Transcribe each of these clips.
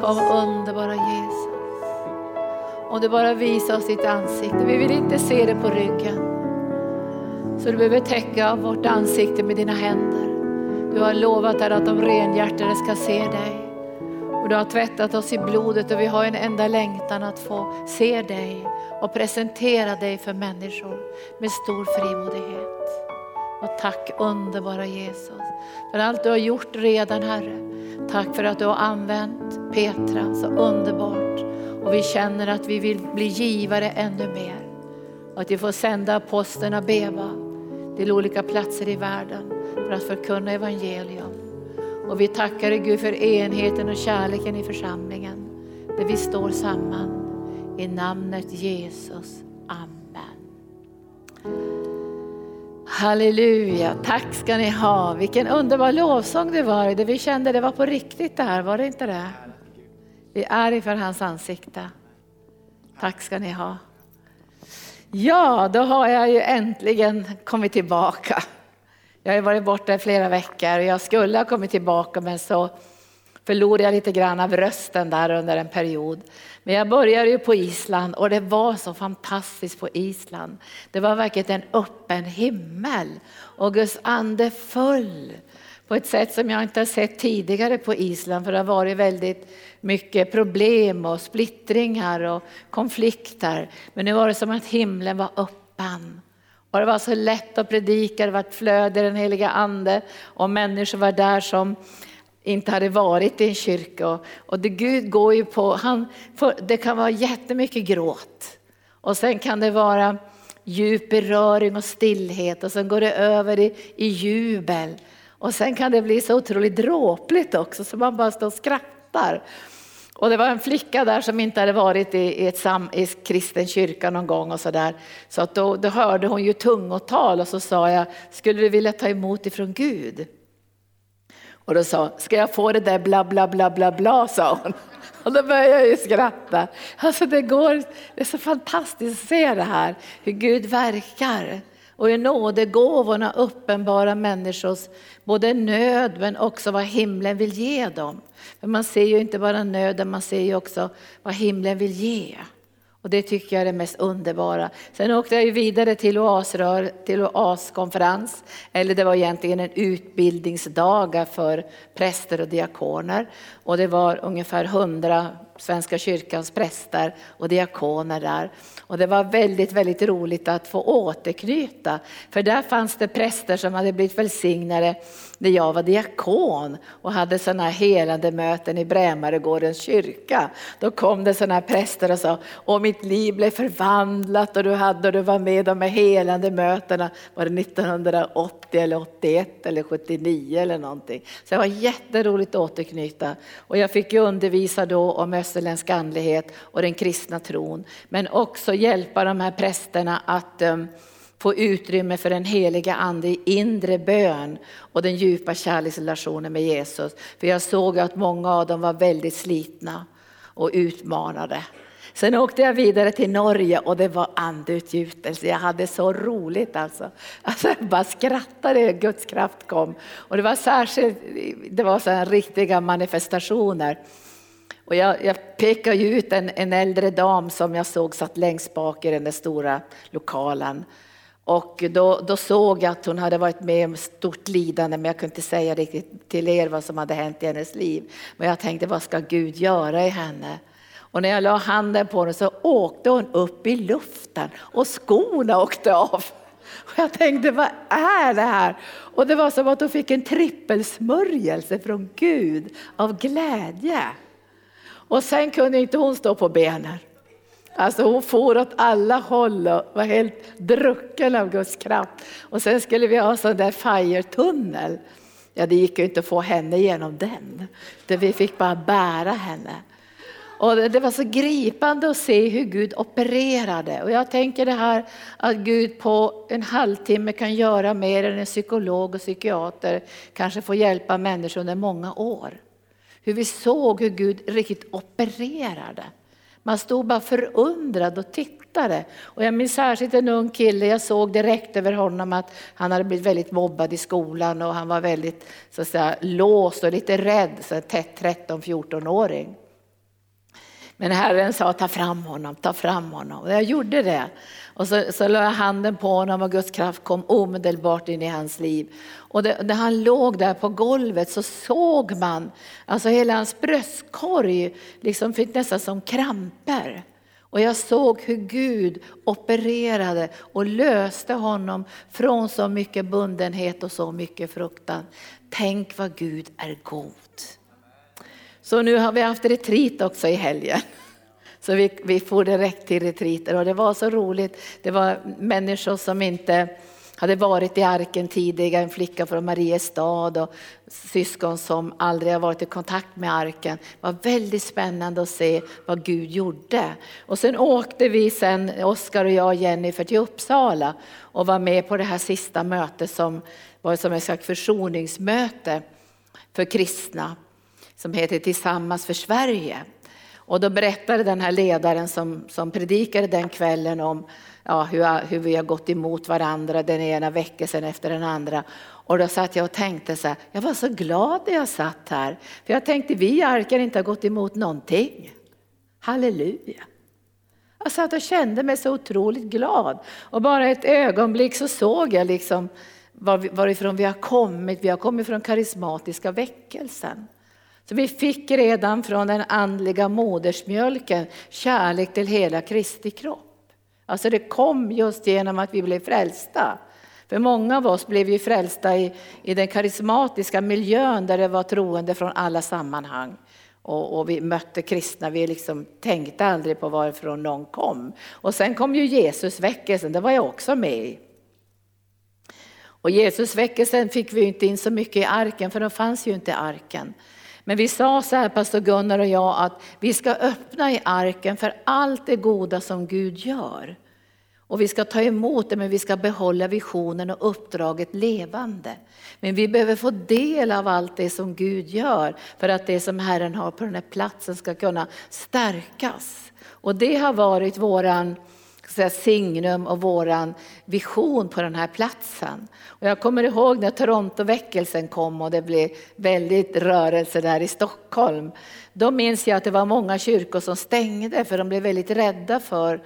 Kom underbara Jesus. Om du bara visar oss ditt ansikte. Vi vill inte se det på ryggen. Så du behöver täcka vårt ansikte med dina händer. Du har lovat här att de renhjärtade ska se dig. Och du har tvättat oss i blodet och vi har en enda längtan att få se dig och presentera dig för människor med stor frimodighet. Och tack underbara Jesus för allt du har gjort redan Herre. Tack för att du har använt Petra så underbart. Och vi känner att vi vill bli givare ännu mer. Och att vi får sända aposteln Beva till olika platser i världen för att förkunna evangelium. Och vi tackar dig Gud för enheten och kärleken i församlingen. Där vi står samman i namnet Jesus. Halleluja, tack ska ni ha. Vilken underbar lovsång det var. Det vi kände det var på riktigt det här, var det inte det? Vi är inför hans ansikte. Tack ska ni ha. Ja, då har jag ju äntligen kommit tillbaka. Jag har varit borta i flera veckor och jag skulle ha kommit tillbaka men så förlorade jag lite grann av rösten där under en period. Men jag började ju på Island och det var så fantastiskt på Island. Det var verkligen en öppen himmel och Guds ande föll på ett sätt som jag inte har sett tidigare på Island för det har varit väldigt mycket problem och splittringar och konflikter. Men nu var det som att himlen var öppen. Och det var så lätt att predika, det var ett flöde i den heliga ande och människor var där som inte hade varit i en kyrka. Och det Gud går ju på, han, det kan vara jättemycket gråt. Och sen kan det vara djup beröring och stillhet och sen går det över i, i jubel. Och sen kan det bli så otroligt dråpligt också så man bara står och skrattar. Och det var en flicka där som inte hade varit i, i, ett sam, i kristen kyrka någon gång och sådär. Så att då, då hörde hon ju tungotal och så sa jag, skulle du vilja ta emot ifrån Gud? Och då sa hon, ska jag få det där bla bla bla bla bla, sa hon. Och då började jag ju skratta. Alltså det, går, det är så fantastiskt att se det här, hur Gud verkar. Och i nådegåvorna uppenbara människors både nöd men också vad himlen vill ge dem. För man ser ju inte bara nöden, man ser ju också vad himlen vill ge. Och det tycker jag är det mest underbara. Sen åkte jag vidare till oasrör, till Oas-konferens, eller det var egentligen en utbildningsdagar för präster och diakoner. Och det var ungefär hundra Svenska kyrkans präster och diakoner där. Och det var väldigt, väldigt roligt att få återknyta. För där fanns det präster som hade blivit välsignade när jag var diakon och hade sådana här helande möten i Brämaregårdens kyrka. Då kom det sådana här präster och sa, och mitt liv blev förvandlat och du hade och du var med de här helande mötena. Var det 1980 eller 81 eller 79 eller någonting. Så det var jätteroligt att återknyta. Och jag fick ju undervisa då om österländsk andlighet och den kristna tron. Men också hjälpa de här prästerna att um, få utrymme för den heliga ande i inre bön och den djupa kärleksrelationen med Jesus. För jag såg att många av dem var väldigt slitna och utmanade. Sen åkte jag vidare till Norge och det var andeutgjutelse. Jag hade så roligt alltså. alltså jag bara skrattade när Guds kraft kom. Och det var särskilt, det var så riktiga manifestationer. Och jag, jag pekade ut en, en äldre dam som jag såg satt längst bak i den där stora lokalen. Och då, då, såg jag att hon hade varit med om stort lidande, men jag kunde inte säga riktigt till er vad som hade hänt i hennes liv. Men jag tänkte, vad ska Gud göra i henne? Och när jag la handen på henne så åkte hon upp i luften och skorna åkte av. Och jag tänkte, vad är det här? Och det var som att hon fick en trippelsmörjelse från Gud av glädje. Och sen kunde inte hon stå på benen. Alltså hon for åt alla håll och var helt drucken av Guds kraft. Och sen skulle vi ha sån där fire-tunnel. Ja, det gick ju inte att få henne genom den. vi fick bara bära henne. Och det var så gripande att se hur Gud opererade. Och jag tänker det här att Gud på en halvtimme kan göra mer än en psykolog och psykiater kanske får hjälpa människor under många år. Hur vi såg hur Gud riktigt opererade. Man stod bara förundrad och tittade. Och jag minns särskilt en ung kille, jag såg direkt över honom att han hade blivit väldigt mobbad i skolan och han var väldigt så att säga, låst och lite rädd, så 13-14-åring. Men Herren sa ta fram honom, ta fram honom. Och jag gjorde det. Och så, så la jag handen på honom och Guds kraft kom omedelbart in i hans liv. Och det, när han låg där på golvet så såg man, alltså hela hans bröstkorg liksom fick nästan som kramper. Och jag såg hur Gud opererade och löste honom från så mycket bundenhet och så mycket fruktan. Tänk vad Gud är god. Så nu har vi haft retreat också i helgen. Så vi, vi for direkt till retriter och det var så roligt. Det var människor som inte hade varit i arken tidigare, en flicka från Mariestad och syskon som aldrig har varit i kontakt med arken. Det var väldigt spännande att se vad Gud gjorde. Och sen åkte vi sen, Oskar och jag och Jennifer till Uppsala och var med på det här sista mötet som var som ett slags försoningsmöte för kristna som heter Tillsammans för Sverige. Och då berättade den här ledaren som, som predikade den kvällen om ja, hur, hur vi har gått emot varandra den ena väckelsen efter den andra. Och då satt jag och tänkte så här, jag var så glad när jag satt här. För jag tänkte vi i arken inte har gått emot någonting. Halleluja. Jag satt och kände mig så otroligt glad. Och bara ett ögonblick så såg jag liksom varifrån vi har kommit. Vi har kommit från karismatiska väckelsen. Så vi fick redan från den andliga modersmjölken kärlek till hela Kristi kropp. Alltså det kom just genom att vi blev frälsta. För många av oss blev ju frälsta i, i den karismatiska miljön där det var troende från alla sammanhang. Och, och, vi mötte kristna, vi liksom tänkte aldrig på varifrån någon kom. Och sen kom ju Jesusväckelsen, det var jag också med i. Och Jesusväckelsen fick vi inte in så mycket i arken, för då fanns ju inte arken. Men vi sa så här, pastor Gunnar och jag, att vi ska öppna i arken för allt det goda som Gud gör. Och vi ska ta emot det, men vi ska behålla visionen och uppdraget levande. Men vi behöver få del av allt det som Gud gör för att det som Herren har på den här platsen ska kunna stärkas. Och det har varit våran säga, signum och våran vision på den här platsen. Och jag kommer ihåg när Torontoväckelsen kom och det blev väldigt rörelse där i Stockholm. Då minns jag att det var många kyrkor som stängde för de blev väldigt rädda för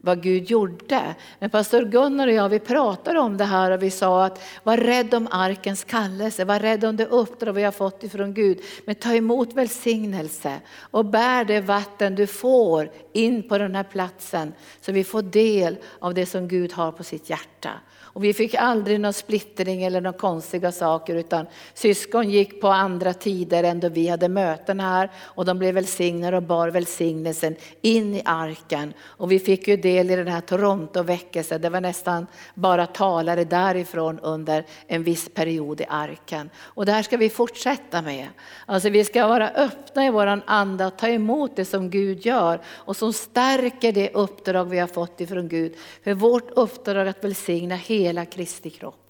vad Gud gjorde. Men pastor Gunnar och jag vi pratade om det här och vi sa att var rädd om arkens kallelse, var rädd om det uppdrag vi har fått ifrån Gud. Men ta emot välsignelse och bär det vatten du får in på den här platsen så vi får del av det som Gud har på sitt hjärta. Och vi fick aldrig någon splittring eller några konstiga saker utan syskon gick på andra tider än då vi hade möten här och de blev välsignade och bar välsignelsen in i arken. Och vi fick ju del i den här Toronto-väckelsen, det var nästan bara talare därifrån under en viss period i arken. Och det här ska vi fortsätta med. Alltså vi ska vara öppna i våran anda och ta emot det som Gud gör och som stärker det uppdrag vi har fått ifrån Gud. För vårt uppdrag att välsigna hela hela Kristi kropp.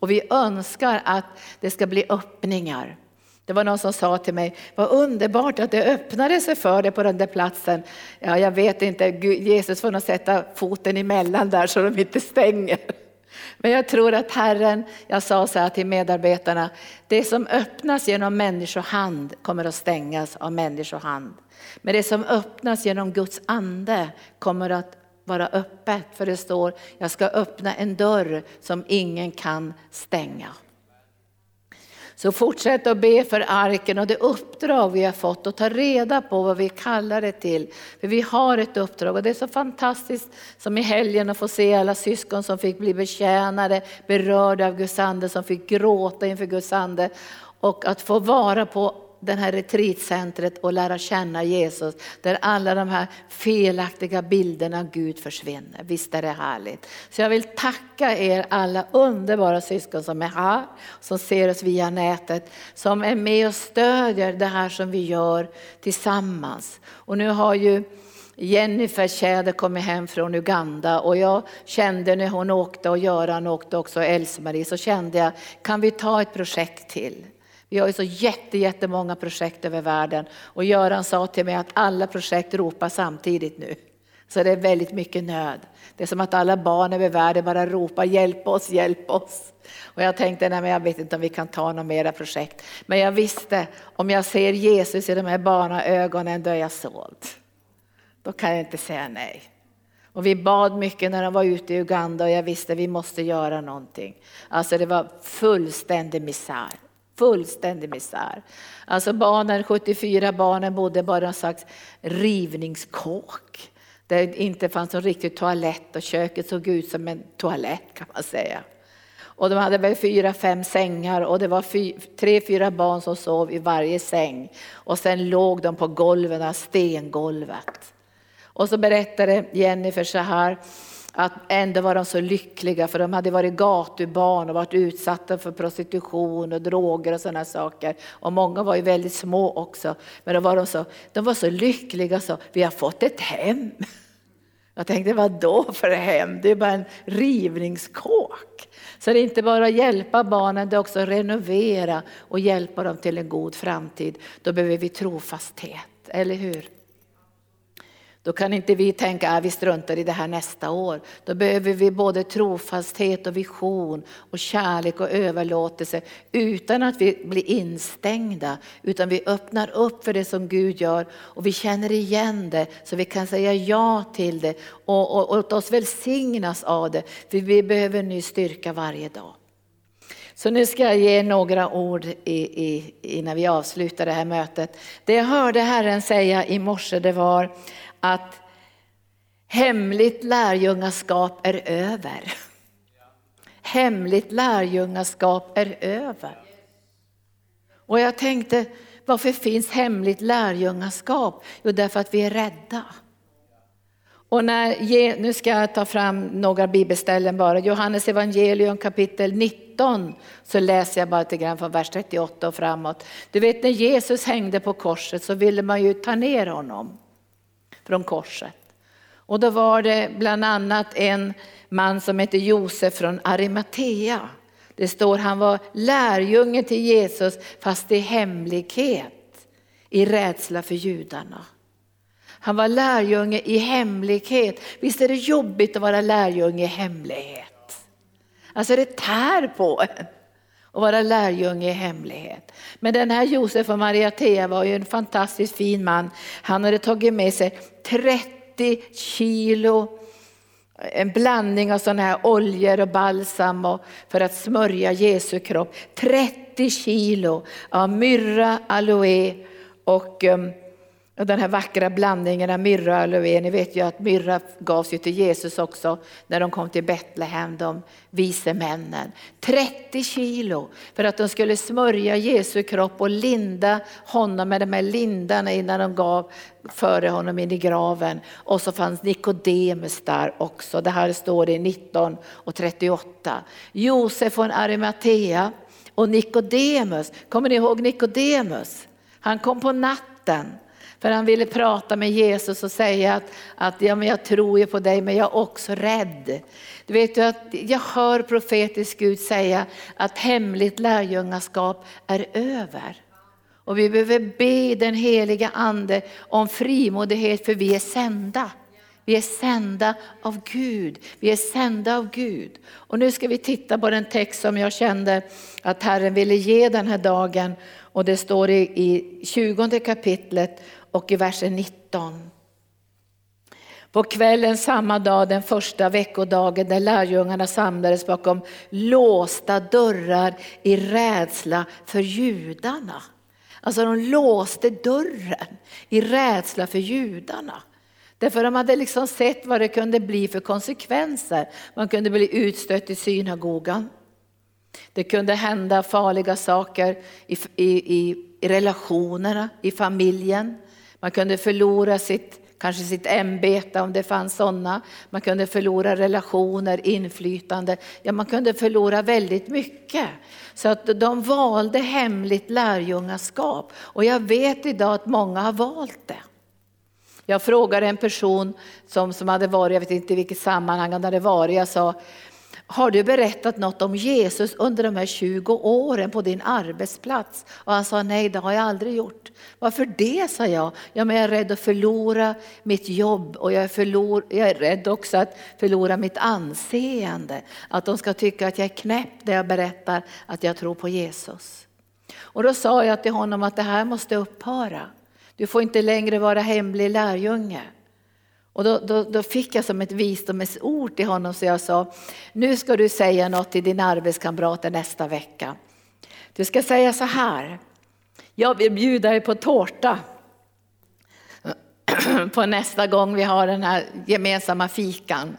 Och vi önskar att det ska bli öppningar. Det var någon som sa till mig, vad underbart att det öppnade sig för dig på den där platsen. Ja, jag vet inte, Jesus får nog sätta foten emellan där så de inte stänger. Men jag tror att Herren, jag sa så här till medarbetarna, det som öppnas genom människohand kommer att stängas av människohand. Men det som öppnas genom Guds ande kommer att vara öppet. För det står, jag ska öppna en dörr som ingen kan stänga. Så fortsätt att be för arken och det uppdrag vi har fått och ta reda på vad vi kallar det till. För vi har ett uppdrag och det är så fantastiskt som i helgen att få se alla syskon som fick bli betjänade, berörda av Guds ande, som fick gråta inför Guds ande. Och att få vara på det här retreatcentret och lära känna Jesus. Där alla de här felaktiga bilderna av Gud försvinner. Visst är det härligt. Så jag vill tacka er alla underbara syskon som är här, som ser oss via nätet, som är med och stödjer det här som vi gör tillsammans. Och nu har ju Jennifer Tjäder kommit hem från Uganda och jag kände när hon åkte och Göran åkte också, Else-Marie, så kände jag, kan vi ta ett projekt till? Vi har ju så jätte, jättemånga projekt över världen och Göran sa till mig att alla projekt ropar samtidigt nu. Så det är väldigt mycket nöd. Det är som att alla barn över världen bara ropar hjälp oss, hjälp oss. Och jag tänkte, nej men jag vet inte om vi kan ta några mera projekt. Men jag visste, om jag ser Jesus i de här barnaögonen, då är jag såld. Då kan jag inte säga nej. Och vi bad mycket när de var ute i Uganda och jag visste vi måste göra någonting. Alltså det var fullständig misär. Fullständig misär. Alltså barnen, 74 barnen bodde bara i en slags rivningskåk. Där det inte fanns någon riktig toalett och köket såg ut som en toalett kan man säga. Och de hade väl fyra, fem sängar och det var fy, tre, fyra barn som sov i varje säng. Och sen låg de på golven, stengolvet. Och så berättade Jennifer så här, att ändå var de så lyckliga för de hade varit gatubarn och varit utsatta för prostitution och droger och sådana saker. Och många var ju väldigt små också. Men då var de, så, de var så lyckliga så, vi har fått ett hem. Jag tänkte, vad då för hem? Det är bara en rivningskåk. Så det är inte bara att hjälpa barnen, det är också att renovera och hjälpa dem till en god framtid. Då behöver vi trofasthet, eller hur? Då kan inte vi tänka att vi struntar i det här nästa år. Då behöver vi både trofasthet och vision och kärlek och överlåtelse utan att vi blir instängda. Utan vi öppnar upp för det som Gud gör och vi känner igen det så vi kan säga ja till det och, och, och låta oss välsignas av det. För vi behöver ny styrka varje dag. Så nu ska jag ge några ord i, i, innan vi avslutar det här mötet. Det jag hörde Herren säga i morse det var att hemligt lärjungaskap är över. Hemligt lärjungaskap är över. Och jag tänkte, varför finns hemligt lärjungaskap? Jo, därför att vi är rädda. Och när, nu ska jag ta fram några bibelställen bara. Johannes evangelium kapitel 19 så läser jag bara lite grann från vers 38 och framåt. Du vet när Jesus hängde på korset så ville man ju ta ner honom från korset. Och då var det bland annat en man som hette Josef från Arimatea. Det står han var lärjunge till Jesus fast i hemlighet, i rädsla för judarna. Han var lärjunge i hemlighet. Visst är det jobbigt att vara lärjunge i hemlighet? Alltså det tär på en och vara lärjunge i hemlighet. Men den här Josef och Maria Thea var ju en fantastiskt fin man. Han hade tagit med sig 30 kilo en blandning av sådana här oljor och balsam och för att smörja Jesu kropp. 30 kilo av myrra, aloe och um, och den här vackra blandningen av myrra och aloe, ni vet ju att myrra gavs ju till Jesus också när de kom till Betlehem, de vise männen. 30 kilo för att de skulle smörja Jesu kropp och linda honom med de här lindarna innan de gav före honom in i graven. Och så fanns Nikodemus där också, det här står det i 19 och 38. Josef från Arimatea och Nikodemus, kommer ni ihåg Nikodemus? Han kom på natten för han ville prata med Jesus och säga att, att ja, men jag tror ju på dig men jag är också rädd. Du vet ju att jag hör profetisk Gud säga att hemligt lärjungaskap är över. Och vi behöver be den heliga ande om frimodighet för vi är sända. Vi är sända av Gud. Vi är sända av Gud. Och nu ska vi titta på den text som jag kände att Herren ville ge den här dagen. Och det står i, i 20 kapitlet och i versen 19. På kvällen samma dag, den första veckodagen, där lärjungarna samlades bakom låsta dörrar i rädsla för judarna. Alltså de låste dörren i rädsla för judarna. Därför de hade liksom sett vad det kunde bli för konsekvenser. Man kunde bli utstött i synagogan. Det kunde hända farliga saker i, i, i relationerna, i familjen. Man kunde förlora sitt, kanske sitt ämbete om det fanns sådana. Man kunde förlora relationer, inflytande. Ja, man kunde förlora väldigt mycket. Så att de valde hemligt lärjungaskap. Och jag vet idag att många har valt det. Jag frågade en person som, som hade varit, jag vet inte i vilket sammanhang han hade varit, jag sa har du berättat något om Jesus under de här 20 åren på din arbetsplats? Och han sa nej, det har jag aldrig gjort. Varför det, sa jag. Ja, men jag är rädd att förlora mitt jobb och jag är, förlor, jag är rädd också att förlora mitt anseende. Att de ska tycka att jag är knäpp när jag berättar att jag tror på Jesus. Och då sa jag till honom att det här måste upphöra. Du får inte längre vara hemlig lärjunge. Och då, då, då, fick jag som ett visdomens ord till honom så jag sa, nu ska du säga något till dina arbetskamrater nästa vecka. Du ska säga så här, jag vill bjuda dig på tårta på nästa gång vi har den här gemensamma fikan.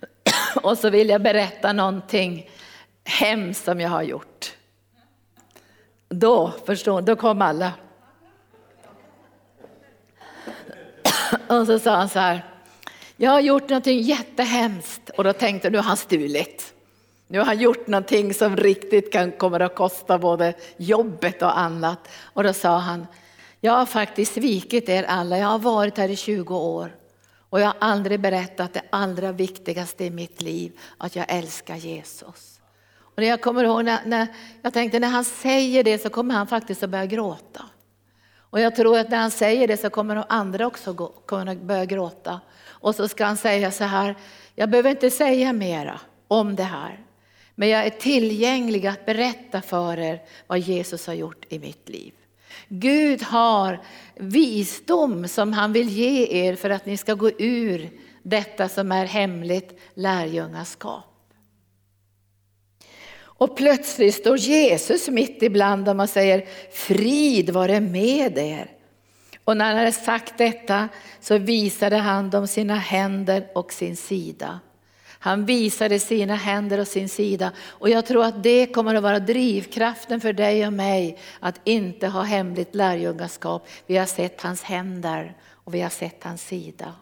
Och så vill jag berätta någonting hemskt som jag har gjort. Då, förstår då kom alla. Och så sa han så här, jag har gjort någonting jättehemskt och då tänkte jag, nu har han stulit. Nu har han gjort någonting som riktigt kan, kommer att kosta både jobbet och annat. Och då sa han, jag har faktiskt svikit er alla, jag har varit här i 20 år. Och jag har aldrig berättat det allra viktigaste i mitt liv, att jag älskar Jesus. Och jag kommer ihåg när, när jag tänkte när han säger det så kommer han faktiskt att börja gråta. Och jag tror att när han säger det så kommer de andra också gå, kunna börja gråta. Och så ska han säga så här, jag behöver inte säga mera om det här. Men jag är tillgänglig att berätta för er vad Jesus har gjort i mitt liv. Gud har visdom som han vill ge er för att ni ska gå ur detta som är hemligt lärjungaskap. Och plötsligt står Jesus mitt ibland dem och säger frid vare med er. Och när han hade sagt detta så visade han dem sina händer och sin sida. Han visade sina händer och sin sida. Och jag tror att det kommer att vara drivkraften för dig och mig att inte ha hemligt lärjungaskap. Vi har sett hans händer och vi har sett hans sida.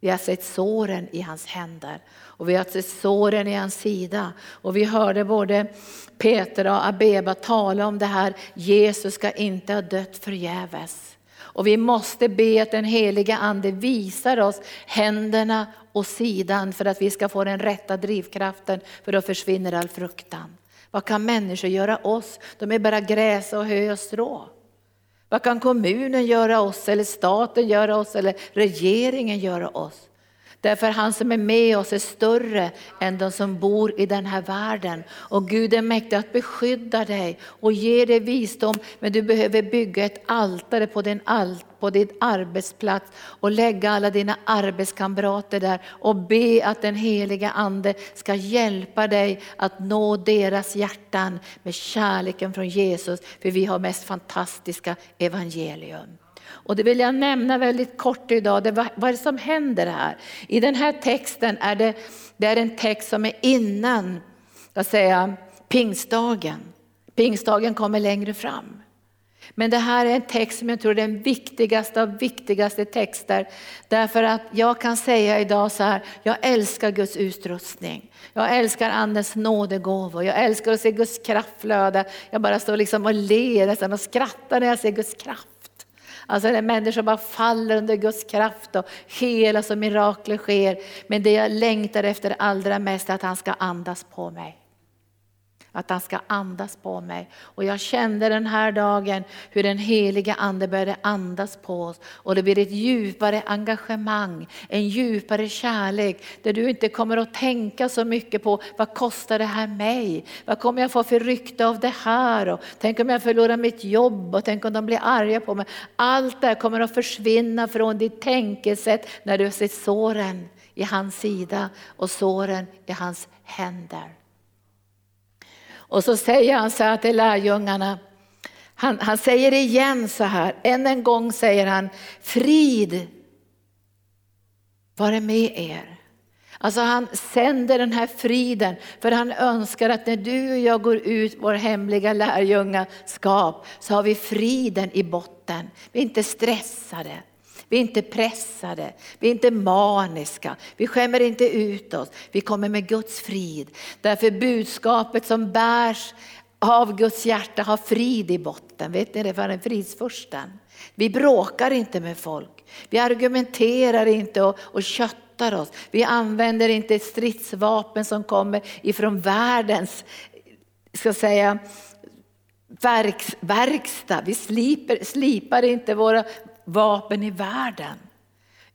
Vi har sett såren i hans händer och vi har sett såren i hans sida. Och vi hörde både Peter och Abeba tala om det här, Jesus ska inte ha dött förgäves. Och vi måste be att den heliga ande visar oss händerna och sidan för att vi ska få den rätta drivkraften, för då försvinner all fruktan. Vad kan människor göra oss? De är bara gräs och hö och strå. Vad kan kommunen göra oss, eller staten göra oss, eller regeringen göra oss? Därför han som är med oss är större än de som bor i den här världen. Och Gud är mäktig att beskydda dig och ge dig visdom. Men du behöver bygga ett altare på din, på din arbetsplats och lägga alla dina arbetskamrater där och be att den heliga ande ska hjälpa dig att nå deras hjärtan med kärleken från Jesus. För vi har mest fantastiska evangelium. Och det vill jag nämna väldigt kort idag, det, vad, vad är det som händer här? I den här texten är det, det är en text som är innan jag säga, pingstdagen. Pingstdagen kommer längre fram. Men det här är en text som jag tror är den viktigaste av viktigaste texter. Därför att jag kan säga idag så här, jag älskar Guds utrustning. Jag älskar Andens nådegåvor, jag älskar att se Guds kraft flöda. Jag bara står liksom och ler nästan och skrattar när jag ser Guds kraft. Alltså när människor bara faller under Guds kraft och helas och mirakler sker. Men det jag längtar efter allra mest är att han ska andas på mig. Att han ska andas på mig. Och jag kände den här dagen hur den heliga ande började andas på oss. Och det blir ett djupare engagemang, en djupare kärlek. Där du inte kommer att tänka så mycket på vad kostar det här mig? Vad kommer jag få för rykte av det här? Och tänk om jag förlorar mitt jobb och tänk om de blir arga på mig. Allt det här kommer att försvinna från ditt tänkesätt när du har sett såren i hans sida och såren i hans händer. Och så säger han så här till lärjungarna, han, han säger igen så här, än en gång säger han, frid vare med er. Alltså han sänder den här friden för han önskar att när du och jag går ut vår hemliga lärjungaskap så har vi friden i botten. Vi är inte stressade. Vi är inte pressade, vi är inte maniska, vi skämmer inte ut oss. Vi kommer med Guds frid. Därför budskapet som bärs av Guds hjärta har frid i botten. Vet ni det? För en fridsfursten. Vi bråkar inte med folk. Vi argumenterar inte och, och köttar oss. Vi använder inte stridsvapen som kommer ifrån världens, ska säga, verks, verkstad. Vi sliper, slipar inte våra vapen i världen.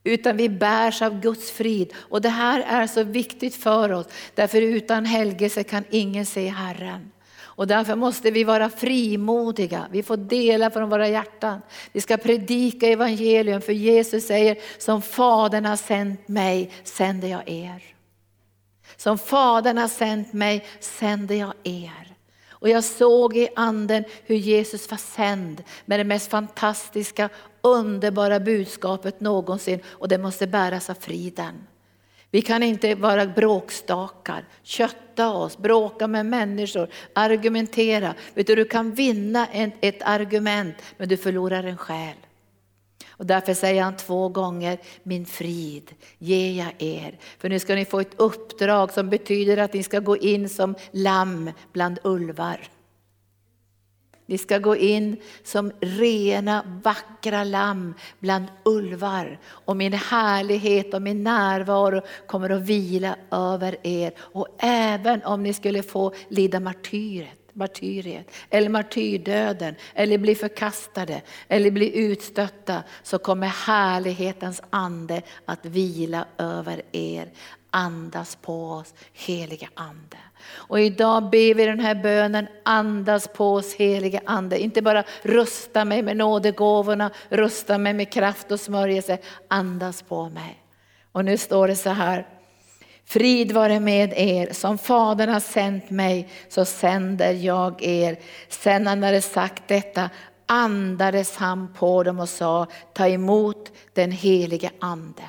Utan vi bärs av Guds frid. Och det här är så viktigt för oss. Därför utan helgelse kan ingen se Herren. Och därför måste vi vara frimodiga. Vi får dela från våra hjärtan. Vi ska predika evangelium för Jesus säger som Fadern har sänt mig sänder jag er. Som Fadern har sänt mig sänder jag er. Och jag såg i anden hur Jesus var sänd med det mest fantastiska, underbara budskapet någonsin och det måste bäras av friden. Vi kan inte vara bråkstakar, kötta oss, bråka med människor, argumentera. Vet du, du kan vinna ett argument men du förlorar en själ. Och därför säger han två gånger, min frid ger jag er. För nu ska ni få ett uppdrag som betyder att ni ska gå in som lamm bland ulvar. Ni ska gå in som rena, vackra lamm bland ulvar. Och min härlighet och min närvaro kommer att vila över er. Och även om ni skulle få lida martyret, martyriet, eller martyrdöden, eller bli förkastade, eller bli utstötta, så kommer härlighetens ande att vila över er. Andas på oss, heliga ande. Och idag ber vi den här bönen, andas på oss helige ande. Inte bara rusta mig med nådegåvorna, rusta mig med kraft och smörjelse. Andas på mig. Och nu står det så här. Frid vare med er, som Fadern har sänt mig så sänder jag er. Sen han hade sagt detta andades han på dem och sa, ta emot den helige ande.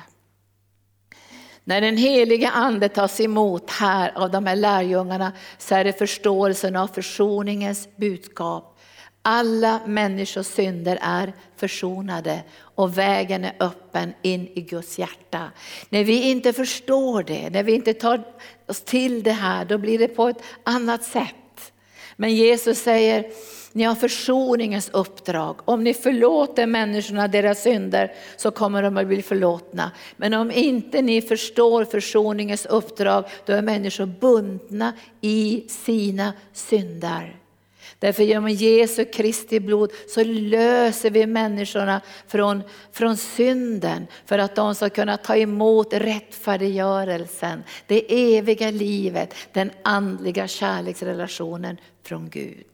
När den heliga ande tas emot här av de här lärjungarna så är det förståelsen av försoningens budskap. Alla människors synder är försonade och vägen är öppen in i Guds hjärta. När vi inte förstår det, när vi inte tar oss till det här, då blir det på ett annat sätt. Men Jesus säger, ni har försoningens uppdrag. Om ni förlåter människorna deras synder så kommer de att bli förlåtna. Men om inte ni förstår försoningens uppdrag då är människor bundna i sina synder. Därför genom Jesu Kristi blod så löser vi människorna från, från synden för att de ska kunna ta emot rättfärdiggörelsen, det eviga livet, den andliga kärleksrelationen från Gud.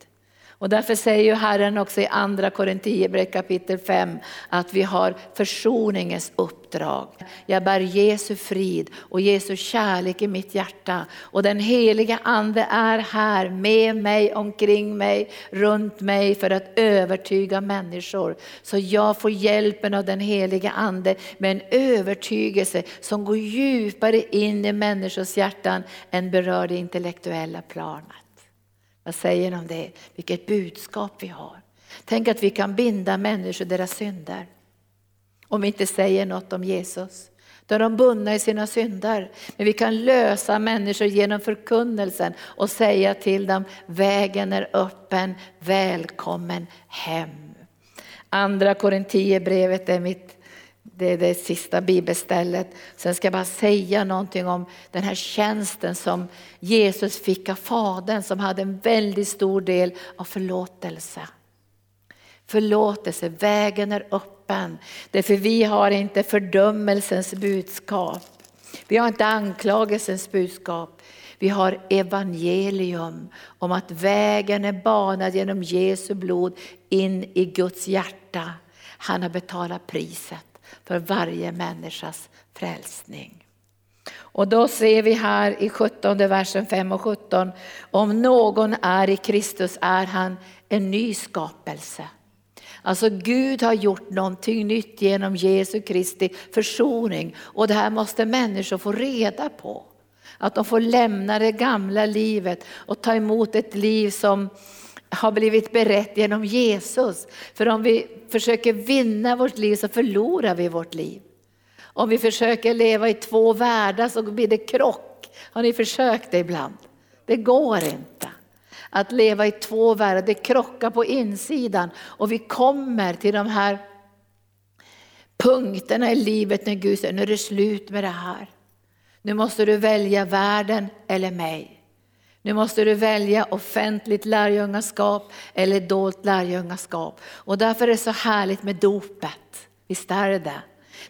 Och därför säger ju Herren också i andra Korinthierbrevet kapitel 5 att vi har försoningens uppdrag. Jag bär Jesu frid och Jesu kärlek i mitt hjärta. Och den heliga ande är här med mig, omkring mig, runt mig för att övertyga människor. Så jag får hjälpen av den heliga ande med en övertygelse som går djupare in i människors hjärtan än berör det intellektuella planet. Vad säger ni om det? Vilket budskap vi har. Tänk att vi kan binda människor deras synder. Om vi inte säger något om Jesus. Då är de bundna i sina synder. Men vi kan lösa människor genom förkunnelsen och säga till dem, vägen är öppen, välkommen hem. Andra Korinthierbrevet är mitt det är det sista bibelstället. Sen ska jag bara säga någonting om den här tjänsten som Jesus fick av Fadern som hade en väldigt stor del av förlåtelse. Förlåtelse, vägen är öppen. Därför vi har inte fördömelsens budskap. Vi har inte anklagelsens budskap. Vi har evangelium om att vägen är banad genom Jesu blod in i Guds hjärta. Han har betalat priset för varje människas frälsning. Och då ser vi här i 17 versen 5 och 17, om någon är i Kristus är han en ny skapelse. Alltså Gud har gjort någonting nytt genom Jesu Kristi försoning och det här måste människor få reda på. Att de får lämna det gamla livet och ta emot ett liv som har blivit berett genom Jesus. För om vi försöker vinna vårt liv så förlorar vi vårt liv. Om vi försöker leva i två världar så blir det krock. Har ni försökt det ibland? Det går inte. Att leva i två världar, det krockar på insidan och vi kommer till de här punkterna i livet när Gud säger, nu är det slut med det här. Nu måste du välja världen eller mig. Nu måste du välja offentligt lärjungaskap eller dolt lärjungaskap. Och därför är det så härligt med dopet. Visst är det det?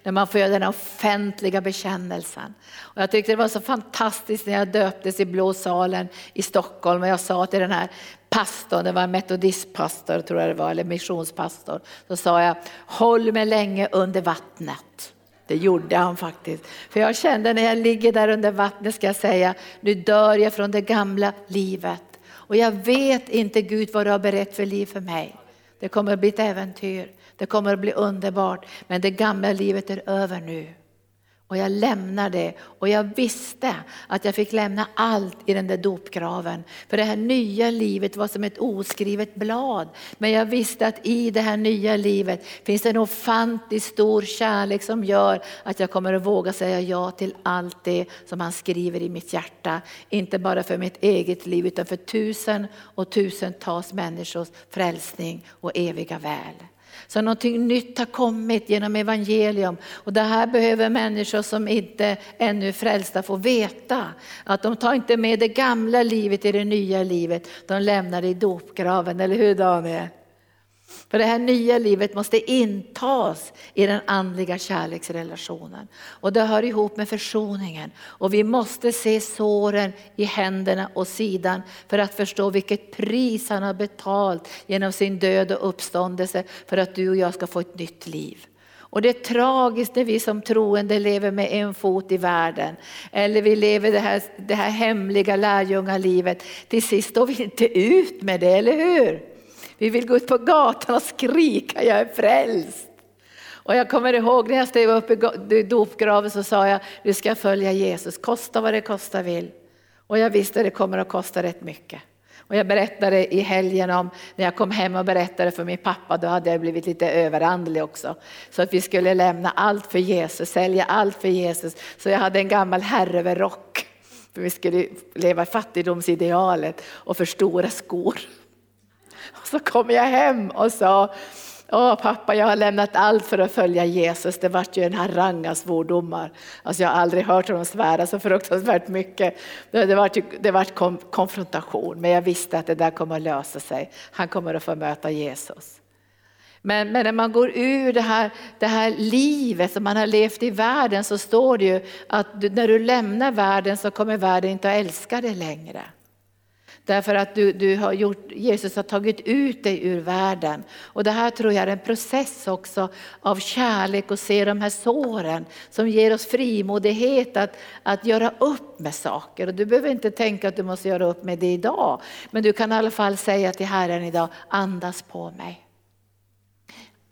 När man får göra den offentliga bekännelsen. Och jag tyckte det var så fantastiskt när jag döptes i Blå salen i Stockholm och jag sa till den här pastorn, det var en metodistpastor tror jag det var, eller missionspastor. Så sa jag, håll mig länge under vattnet. Det gjorde han faktiskt. För jag kände när jag ligger där under vattnet ska jag säga, nu dör jag från det gamla livet. Och jag vet inte Gud vad du har berett för liv för mig. Det kommer att bli ett äventyr, det kommer att bli underbart, men det gamla livet är över nu. Och jag lämnar det och jag visste att jag fick lämna allt i den där dopgraven. För det här nya livet var som ett oskrivet blad. Men jag visste att i det här nya livet finns en ofantligt stor kärlek som gör att jag kommer att våga säga ja till allt det som han skriver i mitt hjärta. Inte bara för mitt eget liv utan för tusen och tusentals människors frälsning och eviga väl. Så någonting nytt har kommit genom evangelium. Och det här behöver människor som inte ännu är frälsta få veta. Att de tar inte med det gamla livet i det nya livet, de lämnar det i dopgraven, eller hur Daniel? För det här nya livet måste intas i den andliga kärleksrelationen. Och det hör ihop med försoningen. Och vi måste se såren i händerna och sidan för att förstå vilket pris han har betalt genom sin död och uppståndelse för att du och jag ska få ett nytt liv. Och det är tragiskt när vi som troende lever med en fot i världen. Eller vi lever det här, det här hemliga lärjungalivet. Till sist står vi inte ut med det, eller hur? Vi vill gå ut på gatan och skrika, jag är frälst. Och jag kommer ihåg när jag steg upp i dopgraven så sa jag, du ska följa Jesus, kosta vad det kosta vill. Och jag visste att det kommer att kosta rätt mycket. Och jag berättade i helgen om när jag kom hem och berättade för min pappa, då hade jag blivit lite överandlig också. Så att vi skulle lämna allt för Jesus, sälja allt för Jesus. Så jag hade en gammal herreöverrock. För vi skulle leva i fattigdomsidealet och för stora skor. Så kom jag hem och sa, Åh pappa, jag har lämnat allt för att följa Jesus. Det vart ju en harang av svordomar. Alltså jag har aldrig hört honom svära så fruktansvärt mycket. Det vart, det vart konfrontation, men jag visste att det där kommer att lösa sig. Han kommer att få möta Jesus. Men, men, när man går ur det här, det här livet som man har levt i världen så står det ju att när du lämnar världen så kommer världen inte att älska dig längre. Därför att du, du har gjort, Jesus har tagit ut dig ur världen. Och det här tror jag är en process också av kärlek och se de här såren som ger oss frimodighet att, att göra upp med saker. Och du behöver inte tänka att du måste göra upp med det idag. Men du kan i alla fall säga till Herren idag, andas på mig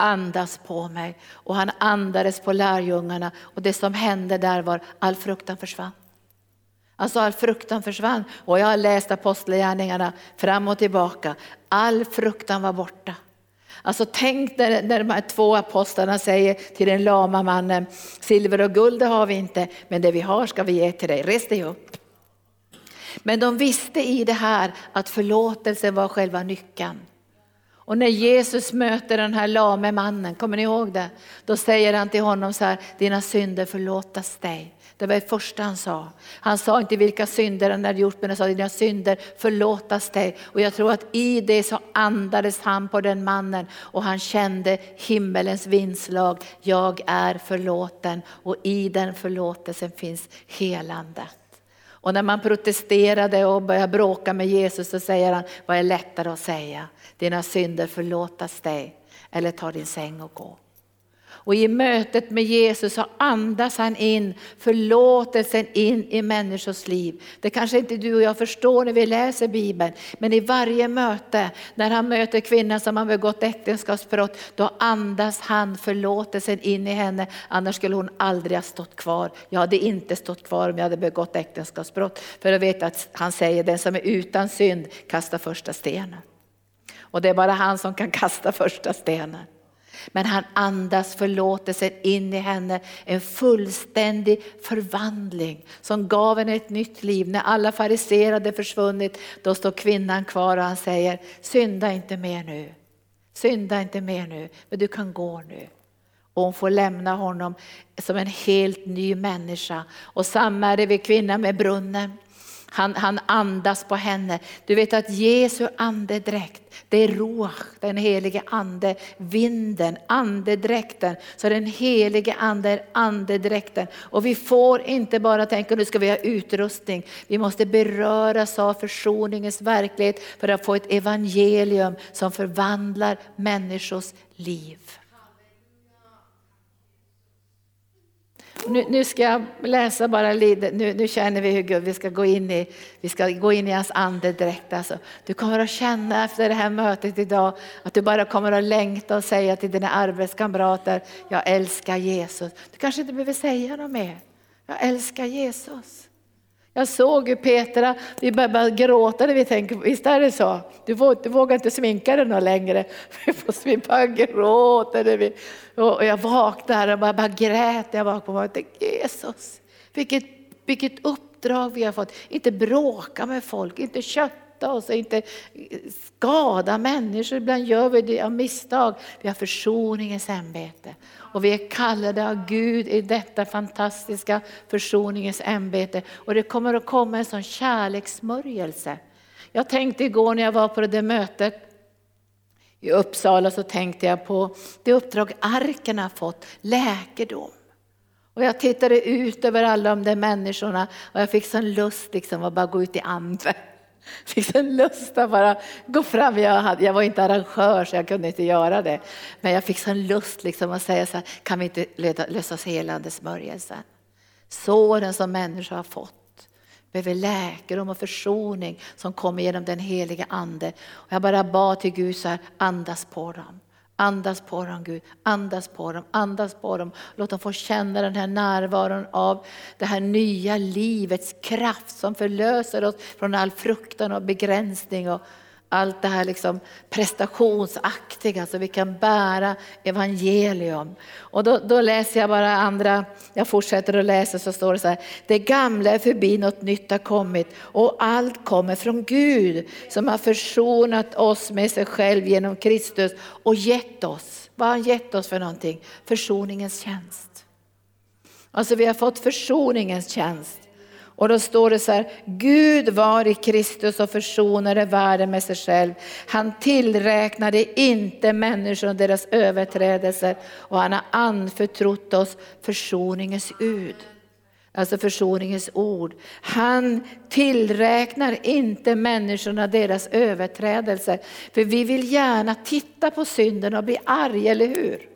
andas på mig. Och han andades på lärjungarna och det som hände där var all fruktan försvann. Alltså all fruktan försvann och jag har läst apostlagärningarna fram och tillbaka. All fruktan var borta. Alltså tänk när, när de här två apostlarna säger till den lama mannen, silver och guld det har vi inte, men det vi har ska vi ge till dig, res dig upp. Men de visste i det här att förlåtelse var själva nyckeln. Och när Jesus möter den här lame mannen, kommer ni ihåg det? Då säger han till honom så här, dina synder förlåtas dig. Det var det första han sa. Han sa inte vilka synder han hade gjort, men han sa dina synder förlåtas dig. Och jag tror att i det så andades han på den mannen och han kände himmelens vindslag. Jag är förlåten och i den förlåtelsen finns helandet. Och när man protesterade och började bråka med Jesus så säger han, vad är lättare att säga? Dina synder förlåtas dig eller ta din säng och gå. Och i mötet med Jesus så andas han in förlåtelsen in i människors liv. Det kanske inte du och jag förstår när vi läser Bibeln, men i varje möte när han möter kvinnan som har begått äktenskapsbrott, då andas han förlåtelsen in i henne. Annars skulle hon aldrig ha stått kvar. Jag hade inte stått kvar om jag hade begått äktenskapsbrott. För jag vet att han säger den som är utan synd kastar första stenen. Och det är bara han som kan kasta första stenen. Men han andas förlåtelsen in i henne, en fullständig förvandling som gav henne ett nytt liv. När alla fariséer hade försvunnit, då står kvinnan kvar och han säger, synda inte mer nu. Synda inte mer nu, men du kan gå nu. och hon får lämna honom som en helt ny människa. Och samma är det vid kvinnan med brunnen. Han, han andas på henne. Du vet att Jesu andedräkt, det är ruach, den helige ande, vinden, andedräkten. Så den helige ande är andedräkten. Och vi får inte bara tänka nu ska vi ha utrustning. Vi måste beröras av försoningens verklighet för att få ett evangelium som förvandlar människors liv. Nu, nu, ska jag läsa bara lite, nu, nu, känner vi hur Gud, vi ska gå in i, vi ska gå in i hans andedräkt. Alltså. Du kommer att känna efter det här mötet idag att du bara kommer att längta och säga till dina arbetskamrater, jag älskar Jesus. Du kanske inte behöver säga något mer. Jag älskar Jesus. Jag såg ju Petra, vi började gråta när vi tänkte, visst är det så? Du, vågar, du vågar inte sminka dig något längre. Vi bara gråta. Vi, och jag vaknade och bara, bara grät. Jag vaknade Jag tänkte, Jesus, vilket, vilket uppdrag vi har fått. Inte bråka med folk, inte kötta oss, inte skada människor. Ibland gör vi det av misstag. Vi har försoningens ämbete. Och vi är kallade av Gud i detta fantastiska försoningens ämbete. Och det kommer att komma en sån kärlekssmörjelse. Jag tänkte igår när jag var på det mötet i Uppsala så tänkte jag på det uppdrag arken har fått, läkedom. Och jag tittade ut över alla de där människorna och jag fick sån lust liksom att bara gå ut i anden. Fick en lust att bara gå fram. Jag, hade, jag var inte arrangör så jag kunde inte göra det. Men jag fick sån lust liksom att säga så här, kan vi inte lösa helande smörjelsen? Såren som människor har fått behöver läkedom och försoning som kommer genom den heliga ande. Och jag bara bad till Gud så här, andas på dem. Andas på dem Gud, andas på dem, andas på dem. Låt dem få känna den här närvaron av det här nya livets kraft som förlöser oss från all fruktan och begränsning och allt det här liksom prestationsaktiga så vi kan bära evangelium. Och då, då, läser jag bara andra, jag fortsätter att läsa så står det så här, det gamla är förbi, något nytt har kommit och allt kommer från Gud som har försonat oss med sig själv genom Kristus och gett oss, vad har han gett oss för någonting? Försoningens tjänst. Alltså vi har fått försoningens tjänst. Och då står det så här, Gud var i Kristus och försonade världen med sig själv. Han tillräknade inte människor och deras överträdelser och han har anförtrott oss försoningens Gud. Alltså försoningens ord. Han tillräknar inte människorna deras överträdelser. För vi vill gärna titta på synden och bli arg, eller hur?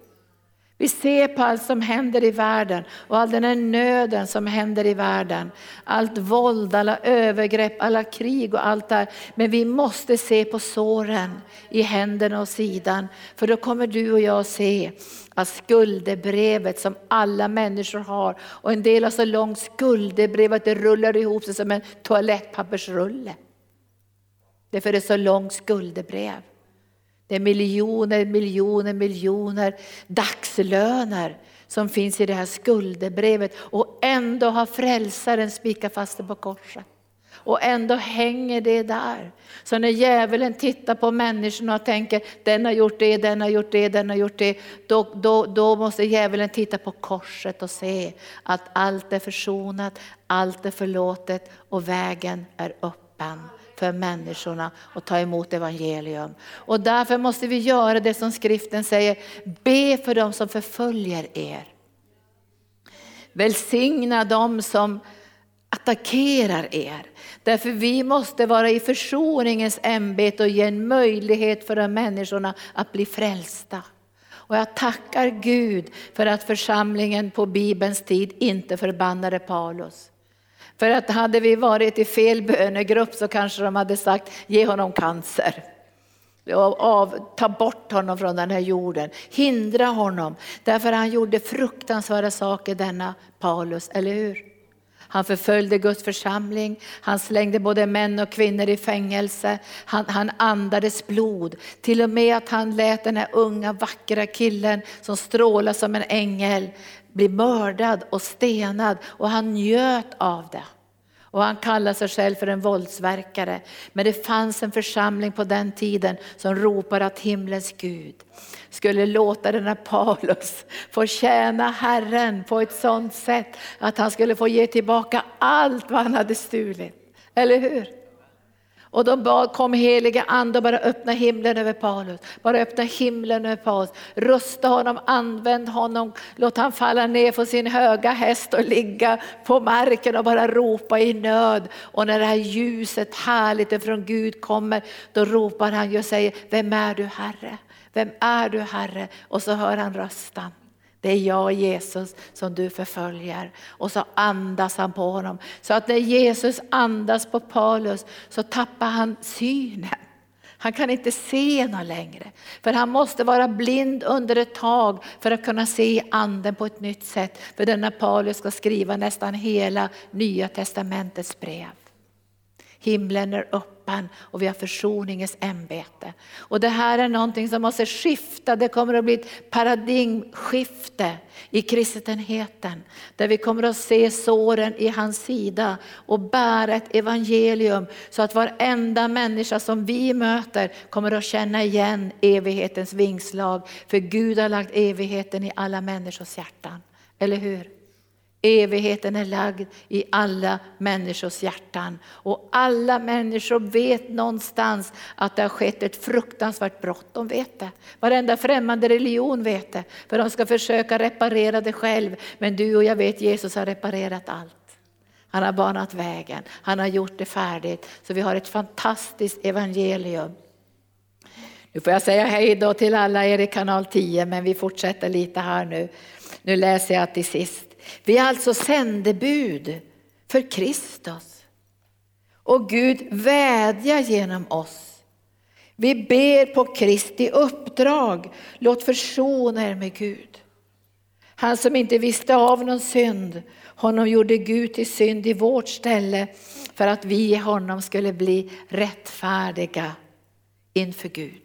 Vi ser på allt som händer i världen och all den här nöden som händer i världen. Allt våld, alla övergrepp, alla krig och allt det här. Men vi måste se på såren i händerna och sidan. För då kommer du och jag se att skuldebrevet som alla människor har och en del har så långt skuldebrev att det rullar ihop sig som en toalettpappersrulle. Det är för det är så långt skuldebrev. Det är miljoner, miljoner, miljoner dagslöner som finns i det här skuldebrevet och ändå har frälsaren spikat fast det på korset. Och ändå hänger det där. Så när djävulen tittar på människorna och tänker den har gjort det, den har gjort det, den har gjort det. Då, då, då måste djävulen titta på korset och se att allt är försonat, allt är förlåtet och vägen är öppen för människorna och ta emot evangelium. Och därför måste vi göra det som skriften säger, be för dem som förföljer er. Välsigna dem som attackerar er. Därför vi måste vara i försoningens ämbete och ge en möjlighet för de människorna att bli frälsta. Och jag tackar Gud för att församlingen på Bibelns tid inte förbannade Paulus. För att hade vi varit i fel bönegrupp så kanske de hade sagt ge honom cancer. Av, ta bort honom från den här jorden, hindra honom. Därför han gjorde fruktansvärda saker denna Paulus, eller hur? Han förföljde Guds församling, han slängde både män och kvinnor i fängelse, han, han andades blod. Till och med att han lät den här unga vackra killen som strålar som en ängel bli mördad och stenad och han njöt av det. Och han kallar sig själv för en våldsverkare. Men det fanns en församling på den tiden som ropade att himlens Gud skulle låta den här Paulus få tjäna Herren på ett sådant sätt att han skulle få ge tillbaka allt vad han hade stulit. Eller hur? Och de bad, kom heliga ande och bara öppna himlen över Paulus. Bara öppna himlen över Paulus. Rusta honom, använd honom, låt han falla ner från sin höga häst och ligga på marken och bara ropa i nöd. Och när det här ljuset härligt ifrån Gud kommer, då ropar han och säger, vem är du Herre? Vem är du Herre? Och så hör han rösten. Det är jag Jesus som du förföljer. Och så andas han på honom. Så att när Jesus andas på Paulus så tappar han synen. Han kan inte se något längre. För han måste vara blind under ett tag för att kunna se anden på ett nytt sätt. För denna Paulus ska skriva nästan hela nya testamentets brev. Himlen är öppen och vi har försoningens ämbete. Och det här är någonting som måste skifta, det kommer att bli ett paradigmskifte i kristenheten. Där vi kommer att se såren i hans sida och bära ett evangelium så att varenda människa som vi möter kommer att känna igen evighetens vingslag. För Gud har lagt evigheten i alla människors hjärtan. Eller hur? Evigheten är lagd i alla människors hjärtan. Och alla människor vet någonstans att det har skett ett fruktansvärt brott. De vet det. Varenda främmande religion vet det. För de ska försöka reparera det själv. Men du och jag vet Jesus har reparerat allt. Han har banat vägen, han har gjort det färdigt. Så vi har ett fantastiskt evangelium. Nu får jag säga hej då till alla er i kanal 10 men vi fortsätter lite här nu. Nu läser jag till sist. Vi är alltså sändebud för Kristus. Och Gud vädjar genom oss. Vi ber på Kristi uppdrag, låt försona er med Gud. Han som inte visste av någon synd, honom gjorde Gud till synd i vårt ställe för att vi i honom skulle bli rättfärdiga inför Gud.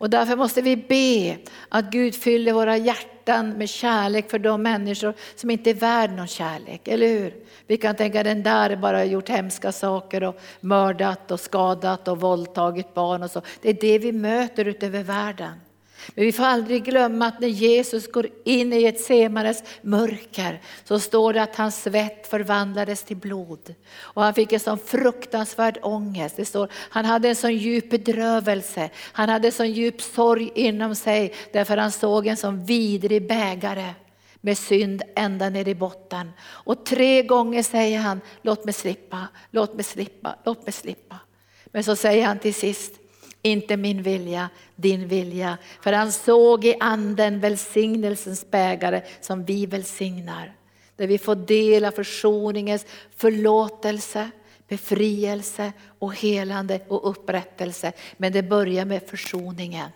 Och därför måste vi be att Gud fyller våra hjärtan med kärlek för de människor som inte är värd någon kärlek, eller hur? Vi kan tänka den där bara har gjort hemska saker och mördat och skadat och våldtagit barn och så. Det är det vi möter utöver världen. Men vi får aldrig glömma att när Jesus går in i ett semares mörker så står det att hans svett förvandlades till blod. Och han fick en sån fruktansvärd ångest. Det står, han hade en sån djup bedrövelse, han hade en sån djup sorg inom sig därför han såg en sån vidrig bägare med synd ända ner i botten. Och tre gånger säger han, låt mig slippa, låt mig slippa, låt mig slippa. Men så säger han till sist, inte min vilja, din vilja. För han såg i anden välsignelsens bägare som vi välsignar. Där vi får del av försoningens förlåtelse, befrielse och helande och upprättelse. Men det börjar med försoningen.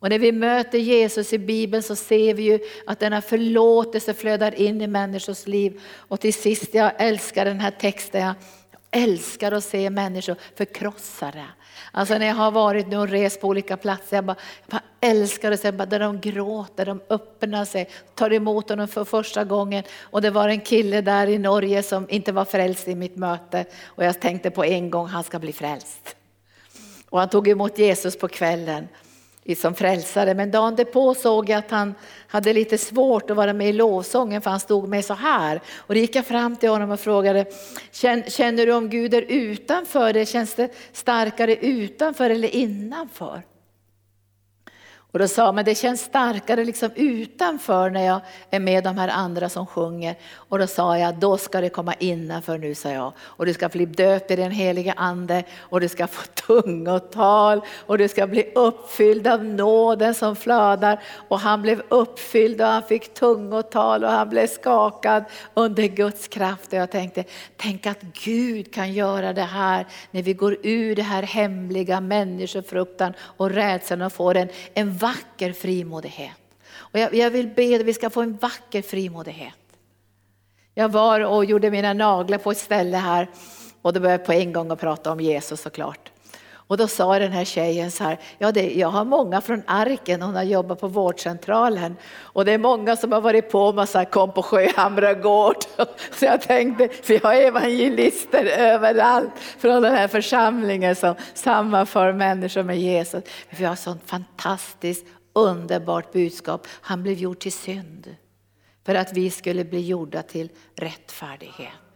Och när vi möter Jesus i Bibeln så ser vi ju att denna förlåtelse flödar in i människors liv. Och till sist, jag älskar den här texten, älskar att se människor förkrossade. Alltså när jag har varit nu och rest på olika platser, jag bara, jag bara älskar att se där de gråter, de öppnar sig, tar emot honom för första gången. Och det var en kille där i Norge som inte var frälst i mitt möte och jag tänkte på en gång han ska bli frälst. Och han tog emot Jesus på kvällen som frälsare. Men dagen därpå såg jag att han hade lite svårt att vara med i lovsången för han stod med så här. Och då gick jag fram till honom och frågade, känner du om Gud är utanför dig? Känns det starkare utanför eller innanför? Och då sa men det känns starkare liksom utanför när jag är med de här andra som sjunger. Och då sa jag, då ska det komma innanför nu, sa jag. Och du ska bli döpt i den helige ande och du ska få tungotal och du ska bli uppfylld av nåden som flödar. Och han blev uppfylld och han fick tungotal och han blev skakad under Guds kraft. Och jag tänkte, tänk att Gud kan göra det här när vi går ur det här hemliga människofruktan och rädslan och får en, en vacker frimodighet. Och jag, jag vill be att vi ska få en vacker frimodighet. Jag var och gjorde mina naglar på ett ställe här och då började jag på en gång att prata om Jesus såklart. Och då sa den här tjejen så här, ja det, jag har många från Arken, hon har jobbat på vårdcentralen och det är många som har varit på mig och sagt kom på Sjöhamra gård. Så jag tänkte, vi har evangelister överallt från den här församlingen som sammanför människor med Jesus. Vi har sånt fantastiskt underbart budskap, han blev gjord till synd för att vi skulle bli gjorda till rättfärdighet.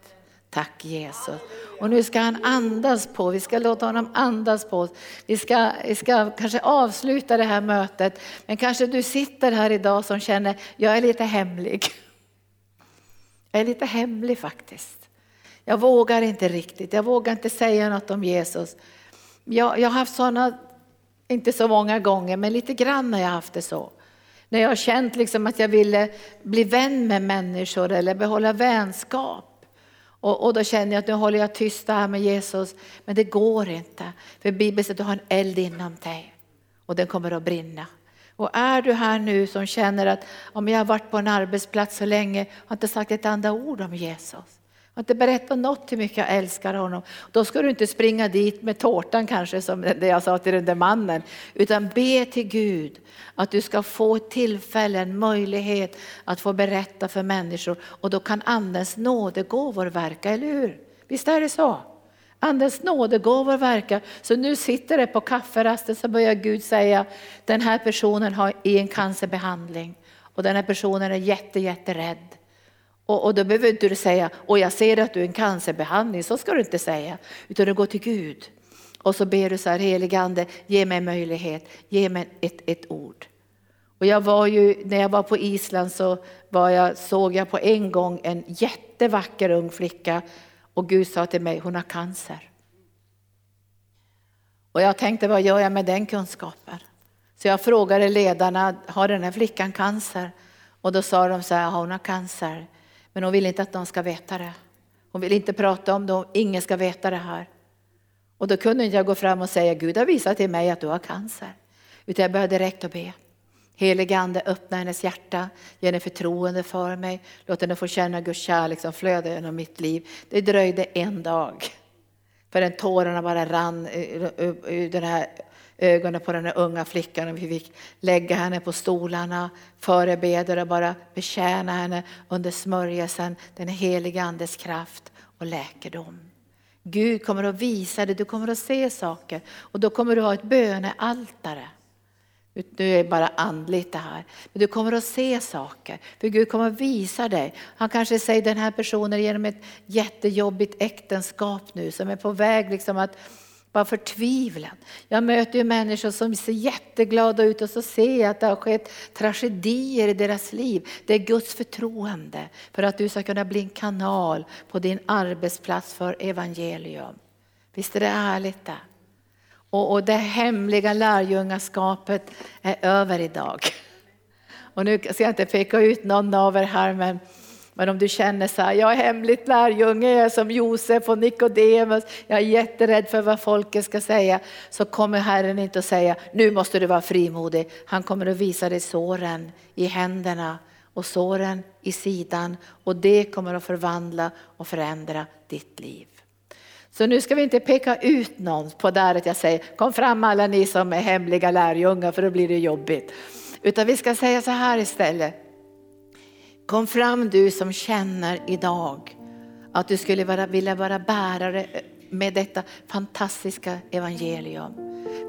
Tack Jesus. Och nu ska han andas på, vi ska låta honom andas på oss. Vi ska, vi ska kanske avsluta det här mötet, men kanske du sitter här idag som känner, jag är lite hemlig. Jag är lite hemlig faktiskt. Jag vågar inte riktigt, jag vågar inte säga något om Jesus. Jag, jag har haft sådana, inte så många gånger, men lite grann har jag haft det så. När jag har känt liksom att jag ville bli vän med människor eller behålla vänskap. Och, och, då känner jag att nu håller jag tyst här med Jesus, men det går inte. För Bibeln säger att du har en eld inom dig och den kommer att brinna. Och är du här nu som känner att om jag har varit på en arbetsplats så länge, har inte sagt ett enda ord om Jesus inte berättar något hur mycket jag älskar honom. Då ska du inte springa dit med tårtan kanske som det jag sa till den där mannen. Utan be till Gud att du ska få ett tillfälle, en möjlighet att få berätta för människor. Och då kan Andens nådegåvor verka, eller hur? Visst är det så? Andens nådegåvor verkar. Så nu sitter det på kafferasten så börjar Gud säga, den här personen har i en cancerbehandling och den här personen är jätte, jätterädd. Och, och då behöver inte du säga, och jag ser att du är en cancerbehandling, så ska du inte säga. Utan du går till Gud. Och så ber du så här, heligande, ge mig möjlighet, ge mig ett, ett ord. Och jag var ju, när jag var på Island så var jag, såg jag på en gång en jättevacker ung flicka och Gud sa till mig, hon har cancer. Och jag tänkte, vad gör jag med den kunskapen? Så jag frågade ledarna, har den här flickan cancer? Och då sa de så här, hon har cancer. Men hon vill inte att någon ska veta det. Hon vill inte prata om det, ingen ska veta det här. Och då kunde inte jag gå fram och säga, Gud har visat till mig att du har cancer. Utan jag började direkt att be. Helige Ande, öppna hennes hjärta, ge henne förtroende för mig, låt henne få känna Guds kärlek som flödar genom mitt liv. Det dröjde en dag förrän tårarna bara rann ur den här ögonen på den här unga flickan och vi fick lägga henne på stolarna, förebeda och bara betjäna henne under smörjelsen, den heliga Andes kraft och läkedom. Gud kommer att visa dig, du kommer att se saker och då kommer du ha ett bönealtare. Nu är det bara andligt det här. Men du kommer att se saker, för Gud kommer att visa dig. Han kanske säger den här personen genom ett jättejobbigt äktenskap nu som är på väg liksom att bara förtvivlan. Jag möter ju människor som ser jätteglada ut och så ser jag att det har skett tragedier i deras liv. Det är Guds förtroende för att du ska kunna bli en kanal på din arbetsplats för evangelium. Visst är det härligt det? Och, och det hemliga lärjungaskapet är över idag. Och nu ska jag inte peka ut någon av er här men men om du känner så här, jag är hemligt lärjunge, jag är som Josef och Nikodemus, jag är jätterädd för vad folket ska säga, så kommer Herren inte att säga, nu måste du vara frimodig. Han kommer att visa dig såren i händerna och såren i sidan och det kommer att förvandla och förändra ditt liv. Så nu ska vi inte peka ut någon på där att jag säger, kom fram alla ni som är hemliga lärjungar för då blir det jobbigt. Utan vi ska säga så här istället, Kom fram du som känner idag att du skulle vara, vilja vara bärare med detta fantastiska evangelium.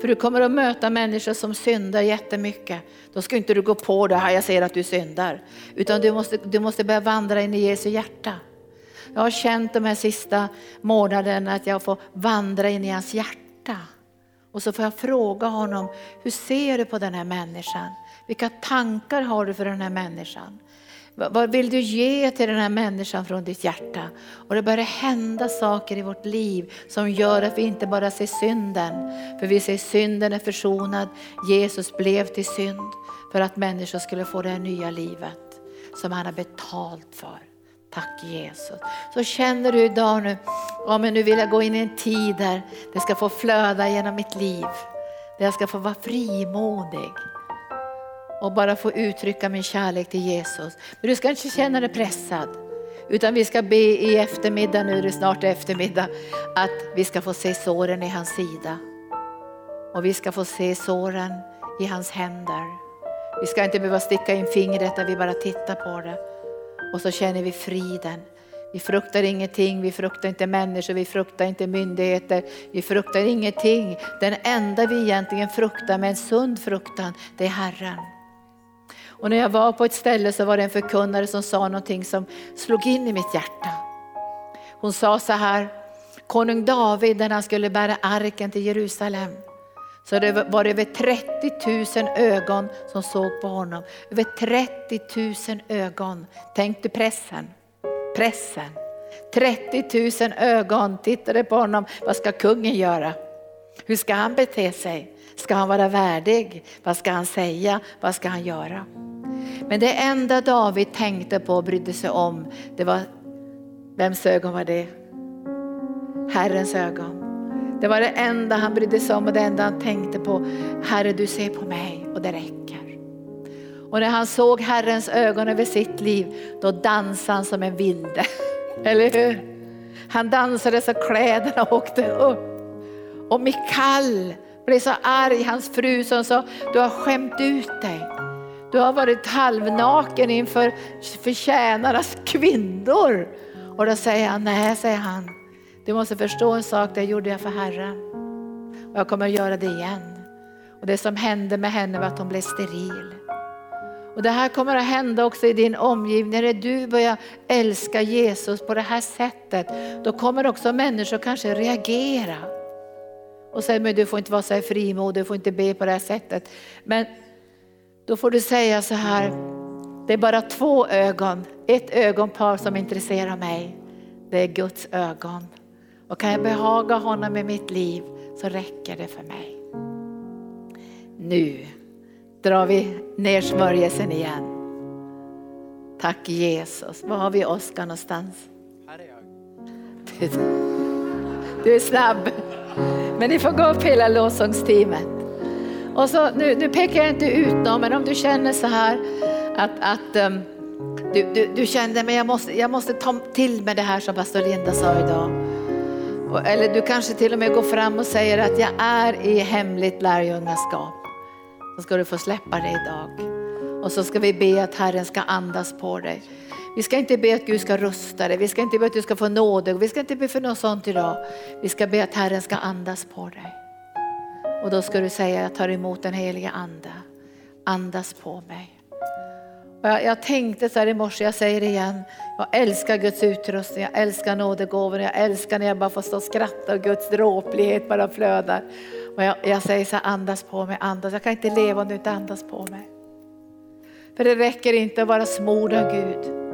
För du kommer att möta människor som syndar jättemycket. Då ska inte du gå på det här, jag säger att du syndar. Utan du måste, du måste börja vandra in i Jesu hjärta. Jag har känt de här sista månaderna att jag får vandra in i hans hjärta. Och så får jag fråga honom, hur ser du på den här människan? Vilka tankar har du för den här människan? Vad vill du ge till den här människan från ditt hjärta? Och det börjar hända saker i vårt liv som gör att vi inte bara ser synden. För vi ser synden är försonad. Jesus blev till synd för att människor skulle få det här nya livet som han har betalt för. Tack Jesus. Så känner du idag nu, ja men nu vill jag gå in i en tid där det ska få flöda genom mitt liv. Där jag ska få vara frimodig och bara få uttrycka min kärlek till Jesus. Men du ska inte känna dig pressad. Utan vi ska be i eftermiddag, nu är det snart eftermiddag, att vi ska få se såren i hans sida. och vi ska få se såren i hans händer. Vi ska inte behöva sticka in fingret där vi bara tittar på det. Och så känner vi friden. Vi fruktar ingenting, vi fruktar inte människor, vi fruktar inte myndigheter, vi fruktar ingenting. Den enda vi egentligen fruktar med en sund fruktan, det är Herren. Och när jag var på ett ställe så var det en förkunnare som sa någonting som slog in i mitt hjärta. Hon sa så här, konung David när han skulle bära arken till Jerusalem, så det var över 30 000 ögon som såg på honom. Över 30 000 ögon. Tänk dig pressen. Pressen. 30 000 ögon tittade på honom. Vad ska kungen göra? Hur ska han bete sig? Ska han vara värdig? Vad ska han säga? Vad ska han göra? Men det enda David tänkte på och brydde sig om, det var, vems ögon var det? Herrens ögon. Det var det enda han brydde sig om och det enda han tänkte på. Herre du ser på mig och det räcker. Och när han såg Herrens ögon över sitt liv, då dansade han som en vilde. Eller hur? Han dansade så kläderna åkte upp. Och Mikal blev så arg, hans fru som sa, du har skämt ut dig. Du har varit halvnaken inför förtjänarnas kvinnor. Och då säger han, nej säger han, du måste förstå en sak, det gjorde jag för Herren. Och jag kommer att göra det igen. Och det som hände med henne var att hon blev steril. Och det här kommer att hända också i din omgivning. När du börjar älska Jesus på det här sättet, då kommer också människor kanske reagera. Och säga, men du får inte vara så här frimodig, du får inte be på det här sättet. Men då får du säga så här, det är bara två ögon, ett ögonpar som intresserar mig. Det är Guds ögon. Och kan jag behaga honom med mitt liv så räcker det för mig. Nu drar vi ner smörjelsen igen. Tack Jesus. Var har vi Oskar någonstans? Här är jag. Du är snabb. Men ni får gå upp hela lovsångsteamet. Och så, nu, nu pekar jag inte ut någon, men om du känner så här att, att um, du, du, du kände men jag måste, jag måste ta till mig det här som pastor Linda sa idag. Eller du kanske till och med går fram och säger att jag är i hemligt lärjungaskap. Så ska du få släppa det idag. Och så ska vi be att Herren ska andas på dig. Vi ska inte be att Gud ska rusta dig, vi ska inte be att du ska få nåde, vi ska inte be för något sånt idag. Vi ska be att Herren ska andas på dig. Och då ska du säga, jag tar emot den heliga ande. Andas på mig. Jag, jag, tänkte så här i morse, jag säger det igen, jag älskar Guds utrustning, jag älskar nådegåvor, jag älskar när jag bara får stå och skratta och Guds dråplighet bara flödar. Och jag, jag säger så här, andas på mig, andas. Jag kan inte leva om du inte andas på mig. För det räcker inte att vara smord av Gud.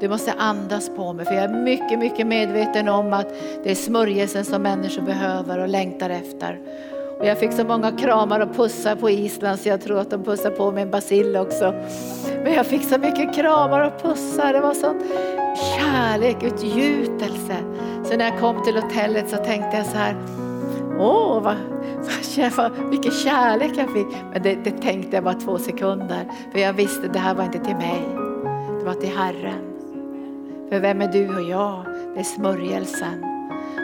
Du måste andas på mig, för jag är mycket, mycket medveten om att det är smörjelsen som människor behöver och längtar efter. Och jag fick så många kramar och pussar på Island så jag tror att de pussar på mig en basil också. Men jag fick så mycket kramar och pussar, det var sån kärlek, utgjutelse. Så när jag kom till hotellet så tänkte jag så här, åh vad, vad, vilken kärlek jag fick. Men det, det tänkte jag bara två sekunder, för jag visste att det här var inte till mig, det var till Herren. För vem är du och jag? Det är smörjelsen.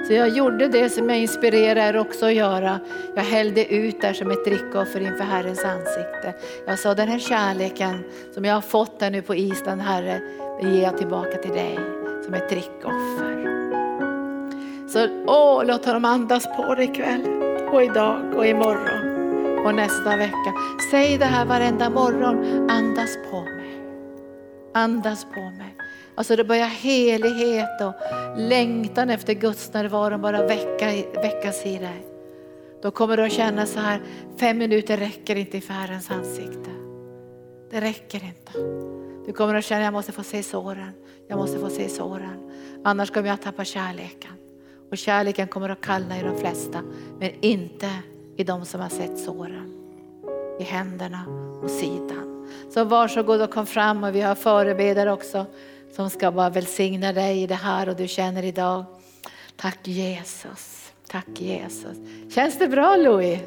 Så jag gjorde det som jag inspirerar er också att göra. Jag hällde ut där som ett drickoffer inför Herrens ansikte. Jag sa den här kärleken som jag har fått där nu på Island Herre, det ger jag tillbaka till dig som ett drickoffer. Så åh, låt honom andas på dig ikväll och idag och imorgon och nästa vecka. Säg det här varenda morgon, andas på mig. Andas på mig. Alltså det börjar helighet och längtan efter Guds närvaro bara väcka, väckas i dig. Då kommer du att känna så här, fem minuter räcker inte inför Herrens ansikte. Det räcker inte. Du kommer att känna, jag måste få se såren. Jag måste få se såren. Annars kommer jag tappa kärleken. Och kärleken kommer att kallna i de flesta, men inte i de som har sett såren. I händerna och sidan. Så varsågod och kom fram och vi har förebedare också som ska bara välsigna dig i det här och du känner idag. Tack Jesus, tack Jesus. Känns det bra Louis?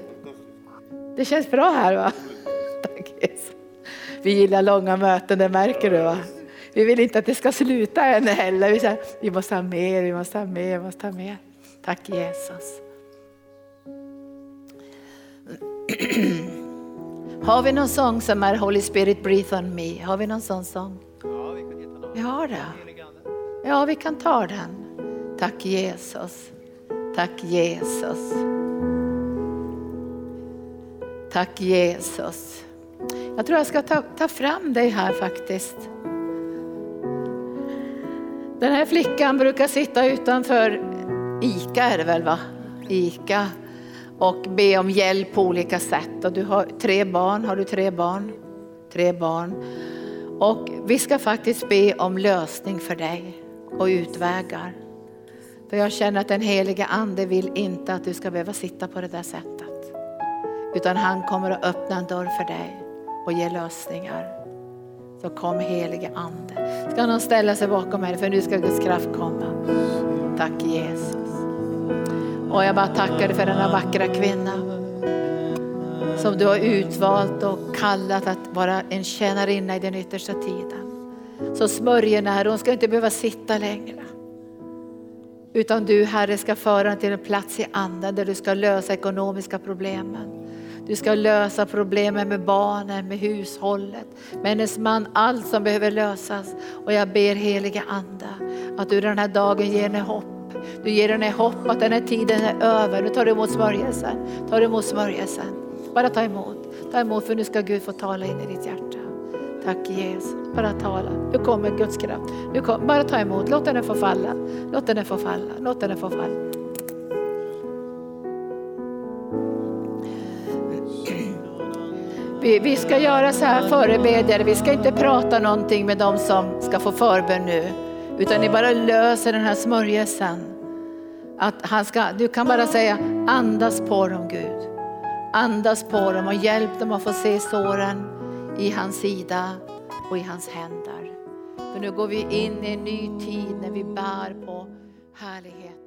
Det känns bra här va? Tack Jesus. Vi gillar långa möten, det märker du va? Vi vill inte att det ska sluta än heller. Vi, säger, vi måste ha mer, vi måste ha mer, vi måste ha mer. Tack Jesus. Har vi någon sång som är Holy Spirit breathe on me? Har vi någon sån sång? Ja, vi kan hitta någon. Vi har det. Ja, vi kan ta den. Tack Jesus. Tack Jesus. Tack Jesus. Jag tror jag ska ta, ta fram dig här faktiskt. Den här flickan brukar sitta utanför ICA är det väl va? ICA och be om hjälp på olika sätt. Och du har tre barn, har du tre barn? Tre barn. Och vi ska faktiskt be om lösning för dig och utvägar. För jag känner att den helige ande vill inte att du ska behöva sitta på det där sättet. Utan han kommer att öppna en dörr för dig och ge lösningar. Så kom helige ande. Ska någon ställa sig bakom mig för nu ska Guds kraft komma. Tack Jesus. Och jag bara tackar dig för denna vackra kvinna som du har utvalt och kallat att vara en tjänarinna i den yttersta tiden. Så smörjer när hon ska inte behöva sitta längre. Utan du Herre ska föra henne till en plats i anden där du ska lösa ekonomiska problemen. Du ska lösa problemen med barnen, med hushållet, med hennes man, allt som behöver lösas. Och jag ber heliga Ande att du den här dagen ger henne hopp. Du ger henne hopp att den här tiden är över. Nu tar du emot smörjelsen. Tar emot smörjelsen. Bara ta emot. Ta emot för nu ska Gud få tala in i ditt hjärta. Tack Jesus. Bara tala. Nu kommer Guds kraft. Nu kom, bara ta emot. Låt den få falla. Låt den få falla. Låt den få falla. Vi, vi ska göra så här förebedjare, vi ska inte prata någonting med dem som ska få förbön nu. Utan ni bara löser den här smörjelsen. Att han ska, du kan bara säga andas på dem Gud. Andas på dem och hjälp dem att få se såren i hans sida och i hans händer. För nu går vi in i en ny tid när vi bär på härlighet.